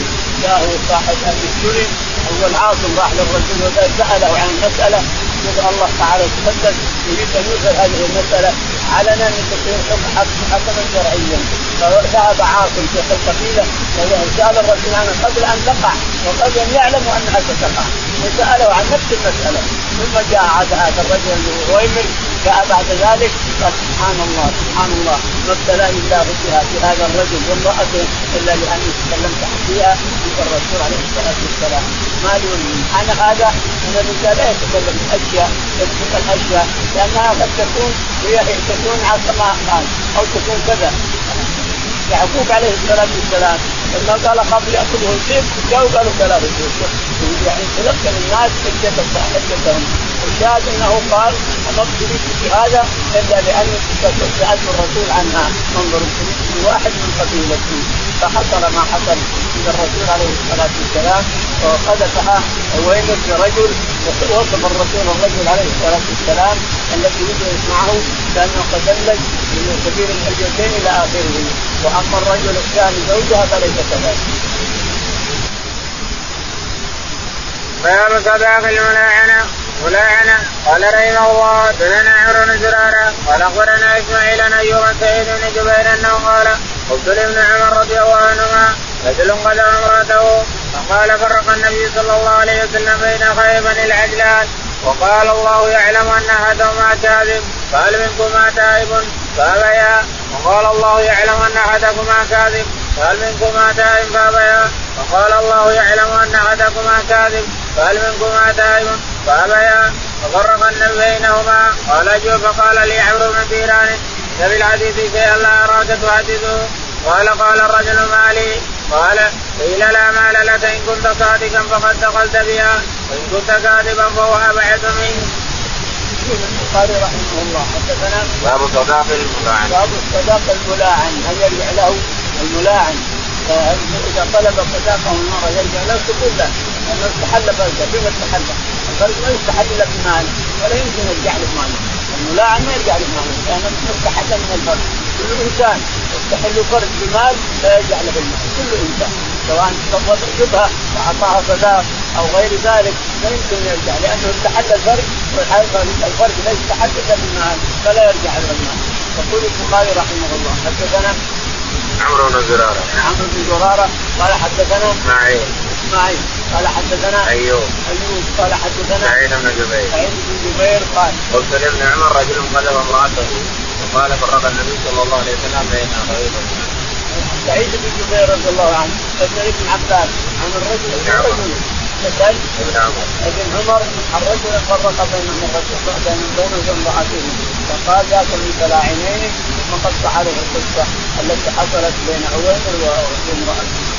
جاءه صاحب ابي السلم اول عاصم راح للرسول وسأله عن مساله الله تعالى تقدم يريد أن يظهر هذه المسألة علنا ان تكون حكما شرعيا. فذهب عاصم شيخ القبيله وسال الرجل عنها قبل أن تقع وقبل أن يعلموا أنها ستقع. وسأله عن نفس المسألة. ثم جاء عاد هذا الرجل ويمر جاء بعد ذلك قال سبحان الله سبحان الله. ما ابتلاني الله بها في هذا الرجل وامرأته إلا لاني تكلمت فيها عند الرسول عليه الصلاة والسلام. ما لي أنا هذا ان الانسان لا يتكلم باشياء يترك الاشياء لأنها قد تكون هي تكون ما قال أو تكون كذا. يعقوب عليه الصلاة والسلام لما قال قبل ياكله الذئب جاءوا قالوا ثلاثة يعني تلقن الناس حجتهم حجتهم الشاهد أنه قال ما ابتليت بهذا إلا لاني سالت الرسول عنها. انظر ابتليت واحد من قبيلتي. فحصل ما حصل عند الرسول عليه الصلاة والسلام وقذفها ويلت برجل وصف الرسول الرجل عليه الصلاة والسلام الذي يجلس معه كأنه قد دلج من كبير الحجتين إلى آخره. وأما الرجل الثاني زوجها فليس كذلك. باب صداق الملاعنة ملاعنة. قال رحمه الله دلنا عمرو بن زرارة. قال أخبرنا إسماعيل أن أيوب سعيد بن جبير أنه قال قلت لابن عمر رضي الله عنهما رجل قدم امراته فقال فرق النبي صلى الله عليه وسلم بين خيبا العجلان وقال الله يعلم أن احدهما كاذب فهل منكما تائب؟ فأبيا. وقال الله يعلم أن احدكما كاذب فهل منكما تائب؟ فأبيا. وقال الله يعلم أن احدكما كاذب فهل منكما تائب؟ فأبيا. ففرق النبي بينهما قال أجوب فقال لي عمرو بن في الحديث شيئا لا اراك تحدثه قال قال الرجل ما لي قال قيل لا مال لك. إن كنت صادقا فقد دخلت بها. وإن كنت كاذبا فهو أبعد منك. البخاري رحمه الله. حدثنا باب صداق الملاعن. باب الصداق الملاعن. هل يرجع له الملاعن؟ إذا طلب صداقه المرأة يرجع له تقول له لأنه استحل فرجه بما استحل. الفرج ما يستحل الا بمال ولا يمكن يرجع له الملاعن ما يرجع مال لأنه مستحل من الفرج كل إنسان يستحل فرج بمال لا يرجع له بالمال. كل إنسان سواء شبهه واعطاها صداق أو غير ذلك لا يمكن يرجع لأنه استحل الفرج والفرج لا يستحل إلا بالمال فلا يرجع له المال. يقول البخاري رحمه الله حدثنا عمرو بن زرارة. عمرو بن زرارة قال حدثنا اسماعيل إسماعيل. قال حدثنا ايوب أيوب. قال حدثنا سعيد بن جبير. سعيد بن جبير قال قلت لابن عمر رجل قلب امرأته وقال فرق النبي صلى الله عليه وسلم بين غيظ سعيد بن جبير رضي الله عنه سأل ابن عباس عن الرجل. ابن عمر. ابن عمر. الرجل فرق بين بين بين امرأته. فقال ذاك من فلاعينين ثم قص عليه القصة التي حصلت بين عويمر وامرأته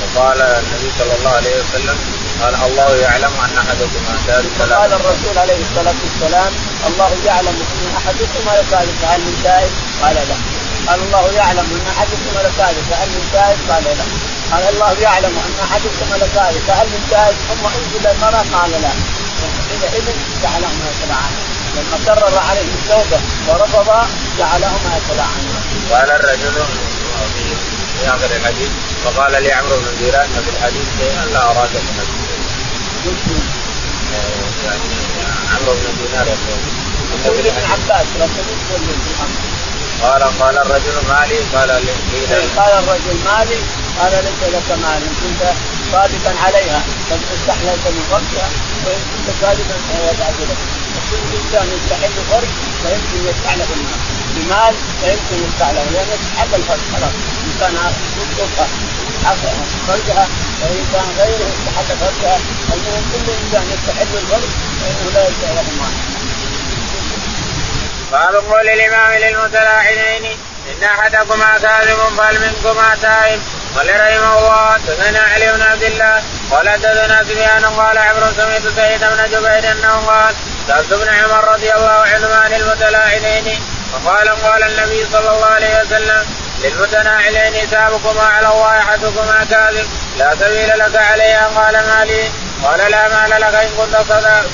وقال النبي صلى الله عليه وسلم قال الله يعلم أن احدكما ثالث قال الرسول عليه الصلاة والسلام الله يعلم أن احدكما لثالث فهل من تائب؟ قال لا. قال الله يعلم أن احدكما لثالث فهل من تائب؟ قال لا. قال الله يعلم أن احدكما لثالث فهل من تائب؟ ثم أنزل المرأة قال لا. حينئذ جعلهما يتلاعنان لما كرر عليه التوبة ورفض جعلهما يتلاعنان. قال الرجل في آخر الحديث فقال لي عمرو بن ديران في الحديث شيئا لا اراك تحدث يعني عمرو بن دينار يقول ابن عباس قال قال الرجل مالي قال لي قال الرجل مالي قال ليس لك مال إن كنت صادقا عليها لم تستحللت من فرجها وإن كنت كاذبا فهي لك كل إنسان يستحل فرج فيمكن له المال. بمال فيمكن له لأنه استحل الفرج خلاص. انسان يطلقها فرجها وان كان غيره استحل فرجها. المهم كل إنسان يستحل الفرج فإنه لا يدفع له مال. باب قول الإمام للمتلاعنين إن أحدكما كاذب فهل منكما تائب؟ قال رحمه الله حدثنا علي بن عبد الله قال حدثنا سفيان قال عمرو سمعت سعيد بن جبير أنه قال سألت ابن عمر رضي الله عنهما عن المتلاعنين فقال قال النبي صلى الله عليه وسلم للمتناعلين حسابكما على الله أحدكما كاذب لا سبيل لك عليها قال ما لي؟ قال لا مال لك إن كنت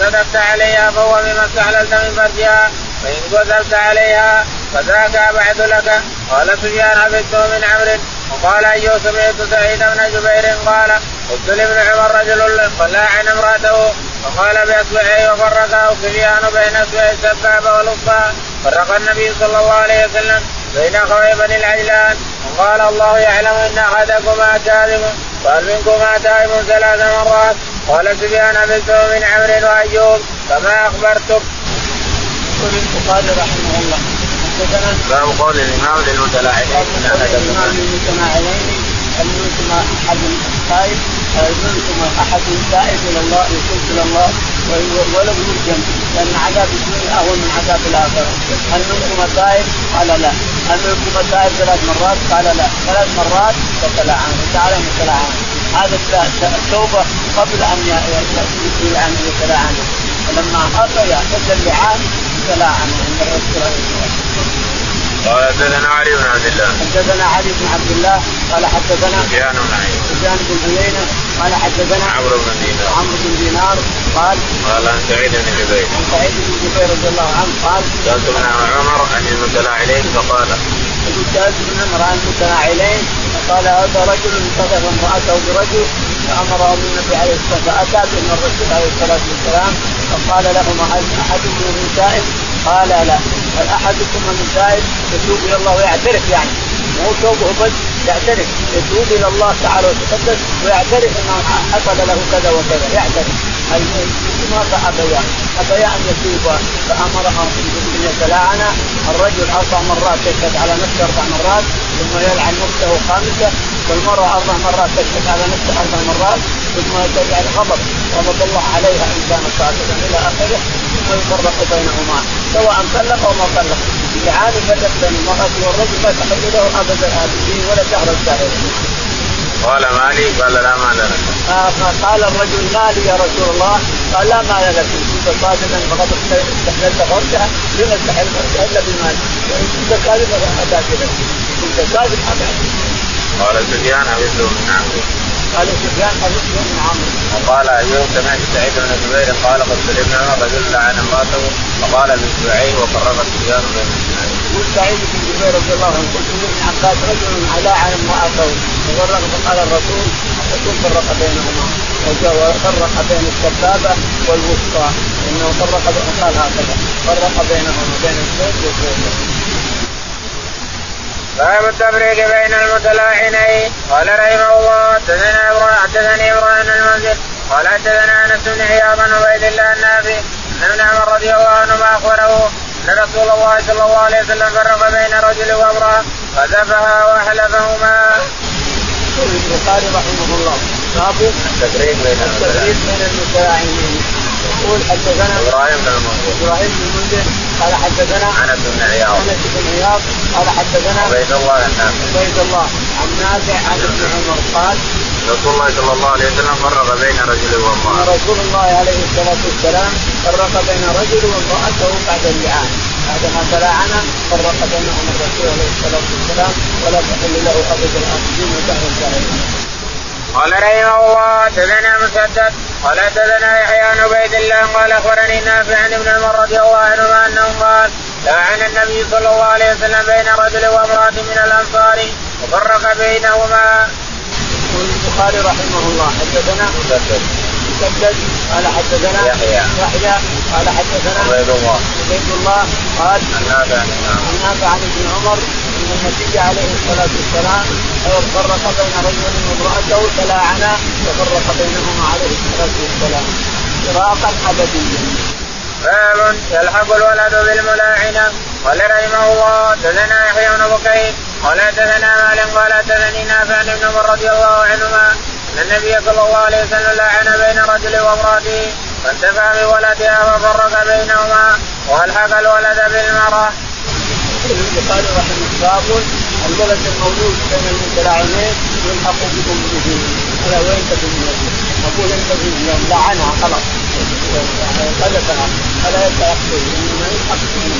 صدقت عليها فهو بما استحللت من فرجها فإن كذبت عليها فذاك أبعد لك. قال سفيان حفظته من عمرو وقال أيوب سمعت سعيد بن جبير قال قلت لابن عمر رجل قلع عن امرأته فقال باصبعيه وفرقه كليان بين اصبع السبابه والوسطى فرق النبي صلى الله عليه وسلم بين أخوي بني العجلان. وقال الله يعلم إن أحدكما كاذب قال منكما تائب ثلاث مرات. قال سفيان عبدته من عمرو وأيوب كما أخبرتك. يقول رحمه الله. حدثنا باب قول الامام للمتلاعبين من الامام للمتلاعبين هل منكم احد تائب هل منكم احد تائب إلى الله يتوب إلى الله ولو يرجم لأن عذاب الدنيا اهون من عذاب الاخره هل منكم تائب؟ قال لا هل منكم تائب ثلاث مرات؟ قال لا ثلاث مرات فتلعن تعالى متلعن هذا التوبه قبل ان ان يتلاعن فلما اتى يعتد تلاعن عند الرسول عليه الصلاه والسلام قال حدثنا علي بن عبد الله. حدثنا علي بن عبد الله قال حدثنا سفيان بن عيينة. سفيان بن عيينة قال حدثنا عمرو بن دينار. عمرو بن دينار قال قال عن سعيد بن جبير. عن سعيد بن جبير رضي الله عنه قال سألت ابن عمر عن المتلاعلين فقال سألت ابن عمر عن المتلاعلين فقال هذا رجل انتظر امرأته برجل فأمره النبي عليه الصلاة والسلام فأتى به الرسول عليه الصلاة والسلام فقال لهما هل أحدكم من تائب؟ قال لا. هل أحدكم من تائب يتوب إلى الله ويعترف يعني؟ مو توبه بس يعترف. يتوب إلى الله تعالى وتقدس ويعترف إنه حصل له كذا وكذا يعترف. ما ابيا ابيا ان يتوب فامرهم ان يتلاعن الرجل أربع مرات يشهد على نفسه أربع مرات ثم يلعن نفسه خامسه والمراه أربع مرات تشهد على نفسها أربع مرات ثم يعني غضب غضب الله عليها ان كانت صادقا إلى اخره ثم يفرق بينهما سواء طلق أو ما طلق اللعان يفرق بين المراه والرجل لا تحل له ابدا الابدين ولا شهر الشهر قال مالي قال لا مال لك. قال الرجل مالي يا رسول الله؟ قال لا مال لك. ان كنت صادقا فقد استحللت فرجها لما استحل إلا بمال وان كنت كاذبا فما كذا كنت كاذب قال سفيان حفظه من عمرو قال سفيان حديث بن عمرو وقال أيوب سمعت سعيد بن جبير قال قد سلمنا رجل لعن امراته. فقال باسبوعيه وقرب سفيان بين يقول سعيد بن جبير رضي الله عنه قلت لابن عباس رجل لعن امراته. وفرق فقال الرسول الرسول فرق بينهما وفرق بين السبابه والوسطى. إنه فرق قال هكذا. فرق بينهما بين الزوج والزوجة. باب التفريق بين المتلاعنين. قال رحمه الله حدثنا إبراهيم حدثني إبراهيم المنزل قال حدثنا أنس بن عياض بن عبيد الله النافي ان ابن عمر رضي الله عنهما أخبره أن رسول الله صلى الله عليه وسلم فرق بين رجل وامرأة فذبها وأحلفهما. يقول البخاري رحمه الله باب التفريق بين التفريق بين المتلاعنين يقول حدثنا إبراهيم بن المنذر إبراهيم بن المنذر قال حدثنا انس بن عياض انس بن عياض قال حدثنا عبيد الله النافع عبيد الله عن نافع عن ابن عمر قال رسول الله صلى الله عليه وسلم فرق بين رجل وامرأة. رسول الله عليه الصلاة والسلام فرق بين رجل وامرأته بعد اللعان، بعدما تلاعن فرق بينهم الرسول عليه الصلاة والسلام ولا تحل له أبدا الآخرين ودهر الجاهلين. قال رحمه الله حدثنا مسدد قال حدثنا يحيى عن عبيد الله قال أخبرني نافع عن ابن عمر رضي الله عنهما أنه قال لعن النبي صلى الله عليه وسلم بين رجل وامرأة من الأنصار وفرق بينهما. يقول البخاري رحمه الله حدثنا مسدد مسدد قال حدثنا يحيى. يحيى قال حدثنا عبيد الله. عبيد الله قال عن عن نافع عن ابن عمر إن النبي عليه الصلاة والسلام فرق بين رجل وامرأته تلاعنا وفرق بينهما عليه الصلاة والسلام. فراقا ابديا. باب يلحق الولد بالملاعنة. قال رحمه الله حدثنا يحيى بن بكير قال حدثنا مالك قال حدثني نافع عن ابن عمر رضي الله عنهما. أن النبي صلى الله عليه وسلم لعن بين رجل وامراته فانتفع بولدها وفرق بينهما وألحق الولد بالمرأة. يقول البخاري رحمه الله الولد المولود بين المتلاعنين يلحق بامه على وين تكون أقول انت اليوم لعنها خلاص. قذفها فلا يلحق به انما يلحق به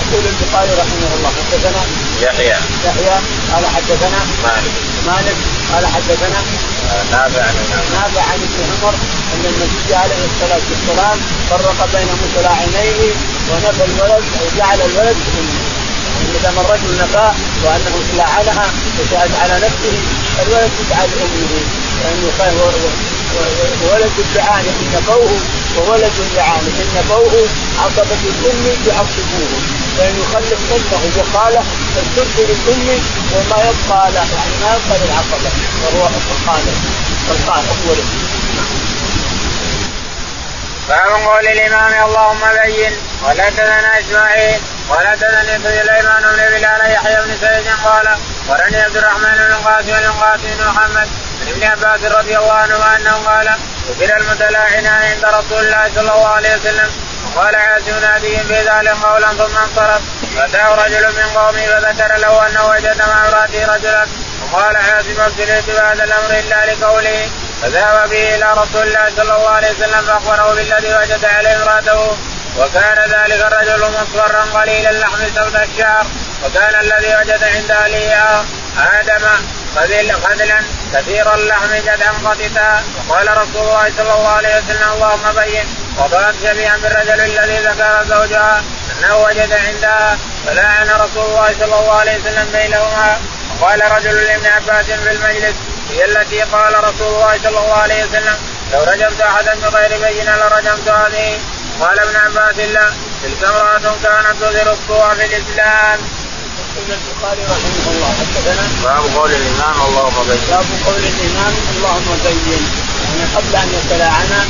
يقول البخاري رحمه الله حدثنا يحيى. يحيى قال حدثنا مالك. مالك. قال حدثنا نافع عن نافع عن ابن عمر أن النبي عليه الصلاة والسلام فرق بين متلاعنين ونفى الولد أو جعل الولد امه ما دام الرجل نفاه وأنه لعنها وشهد على نفسه الولد يجعل أمه. لأنه ولد الدعاء نفوه وولد لعان إن بوه عصبة الأم يعصبوه فإن يخلف أمه وخاله فترسل الام وما يبقى له يعني ما يبقى للعقبه وهو الخالق. الخالق هو باب قول الإمام اللهم بين. ولا تدنا إسماعيل. ولا تدني سليمان بن بلال يحيى بن سعيد قال ورني عبد الرحمن بن قاسم بن قاسم محمد. عن ابن عباس رضي الله عنه أنه قال ذكر المتلاعنان عند رسول الله صلى الله عليه وسلم. وقال عاصم ناديهم بذلك قولا ثم انصرف. فأتاه رجل من قومه فذكر له أنه وجد مع امرأته رجلا. وقال عاصم ابتليت بهذا الأمر إلا لقوله. فذهب به إلى رسول الله صلى الله عليه وسلم فأخبره بالذي وجد عليه امرأته. وكان ذلك الرجل مصفرا قليل اللحم سود الشعر وكان الذي وجد عند أهله آدم خذلا كثير اللحم جدا قطتا وقال رسول الله صلى الله عليه وسلم اللهم بين. وضعت شبيها بالرجل الذي ذكر زوجها أنه وجد عندها. فلعن رسول الله صلى الله عليه وسلم بينهما. وقال رجل لابن عباس في المجلس هي التي قال رسول الله صلى الله عليه وسلم لو رجمت احدا بغير بينة لرجمت هذه. قال ابن عباس لا. تلك امرأة كانت تظهر السوء في الإسلام. يقول البخاري رحمه الله. حدثنا باب قول الإمام اللهم بين. باب قول الإمام اللهم بين يعني قبل أن يتلاعنا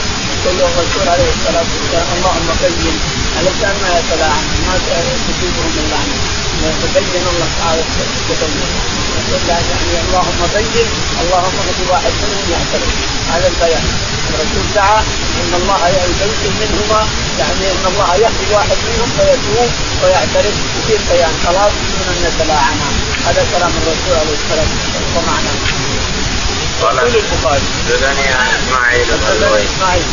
يقول الرسول عليه الصلاة والسلام اللهم بين علشان ما يتلاعن ما تصيبهم اللعنة يتبين الله تعالى تبين يقول يعني اللهم بين اللهم اغفر واحد منهم يعترف. هذا البيان. الرسول دعا إن الله يبين منهما يعني إن الله يهدي واحد منهم فيتوب ويعترف يصير بيان خلاص من ان نتلاعنها هذا كلام الرسول عليه الصلاة والسلام. قال البخاري. حدثني إسماعيل بن إسماعيل.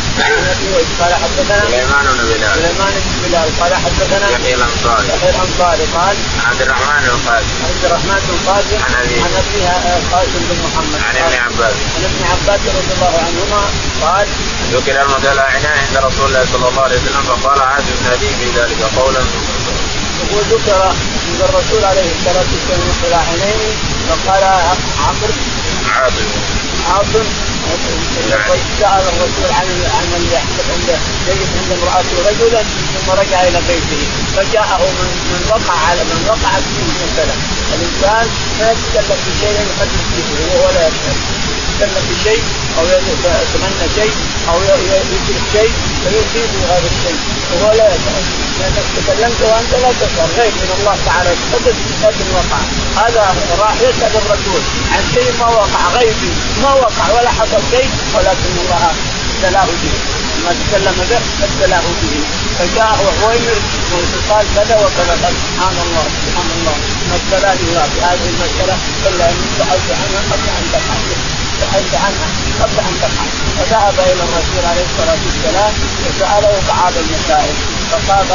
قال حدثنا سليمان بن بلال. سليمان بن بلال. قال حدثنا يحيى الأنصاري. يحيى الأنصاري. قال عبد الرحمن بن قاسم. عبد الرحمن بن قاسم عن ابي عن ابيها قاسم بن محمد. عن ابن عباس. عن ابن عباس رضي الله عنهما قال ذكر المتلاعنان عند رسول الله صلى الله عليه وسلم فقال عازم نادي في ذلك قولا. يقول ذكر عند الرسول عليه الصلاة والسلام المتلاعنين فقال عمرو. عاصم عاصم سال الرسول عن عن يجد عند امرأته رجلا ثم رجع إلى بيته. فجاءه من من وقع على من وقعت فيه مثلا. الإنسان ما يتكلم بشيء يحدث به وهو لا يتكلم يتكلم بشيء أو يتمنى شيء أو يدرك شيء فيصيبه هذا الشيء. وهو لا يفعل لأنك تكلمت وأنت لا تفعل غير من الله تعالى. تحدث لكن وقع هذا راح يسأل الرسول عن شيء ما وقع. غيبي ما وقع. ولا حصل شيء. ولكن الله ابتلاه به. ما تكلم به ابتلاه به. فجاءه عويمر وقال كذا وكذا قال سبحان الله سبحان الله. ما ابتلاني الله بهذه المسألة إلا اني سالت عنها قبل ان تقع سالت عنها قبل أن تقع. فذهب إلى الرسول عليه الصلاة والسلام وسأله بعض المسائل فقال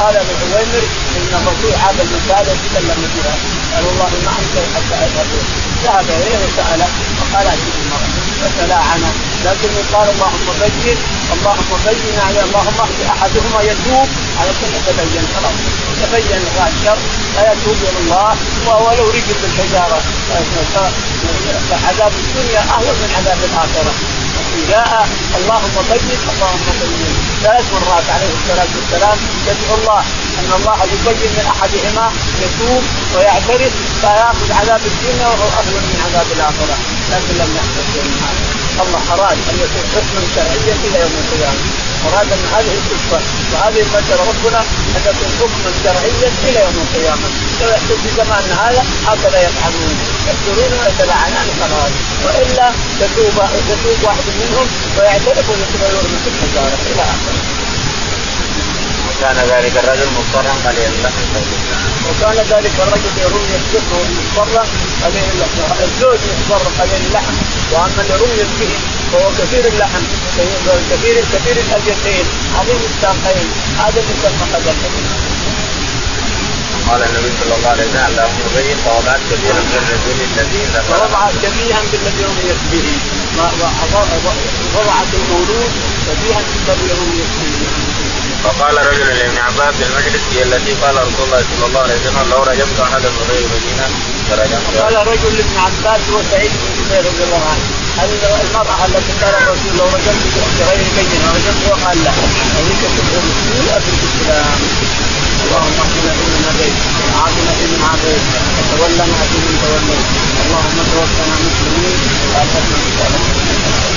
قال لعويمر إن الرسول هذا المسائل يتكلم بها. قال والله ما أنكر حتى أذهب. ذهب إليه وسأله فقال اتي المراه فتلاعن لكن قال اللهم بين اللهم بين يعني اللهم اهد أحدهما يتوب. على كل تبين. خلاص. تبين الشر فيتوب إلى الله ولو رجل بالحجارة. عذاب الدنيا أهون من عذاب الآخرة. جاء اللهم بين اللهم بين ثلاث مرات عليه الصلاة والسلام يدعو الله أن الله يبين من أحدهما يتوب ويعترف فيأخذ عذاب الدنيا وهو أهون من عذاب الآخرة. لكن لم يحدث شيء من هذا. الله أراد أن يكون حكما شرعيا إلى يوم القيامة. اراد ان هذه القصة. وهذه المساله ربنا أن تكون حكما شرعيا إلى يوم القيامة. لو يحدث في زماننا هذا هكذا يفعلون. يقتلون ويتلعنان خلاص وإلا تتوب تتوب واحد منهم ويعترف ويتغير من الحجارة. إلى آخره. وكان ذلك الرجل مضطرا قليل وكان ذلك الرجل يرمي السر مضطرا قليل اللحم. الزوج مضطر قليل اللحم. وأما اللي رمي به فهو كثير اللحم كثير كثير الاليتين عظيم الساقين هذا اللي يسمى قدر قال النبي صلى الله عليه وسلم اللهم بين فوضعت كثيرا من الرجل الذي ذكر ووضع شبيها بالذي رميت به. وضعت المولود شبيها بالذي رميت به. فقال رجل لابن عباس المجلس هي التي قال رسول الله صلى الله عليه وسلم لو رجمت احدا من غير المدينة فرجمت. قال رجل لابن عباس وسعيد بن جبير رضي الله عنه. هل المرأة التي قال الرسول لو رجمت بغير المدينة رجمت؟ وقال لا. هذيك تكون مسؤولة في الإسلام اللهم اهدنا فيمن هديت وعافنا فيمن عافيت. وتولنا فيمن توليت. اللهم توفنا مسلمين. وأخذنا مسلمين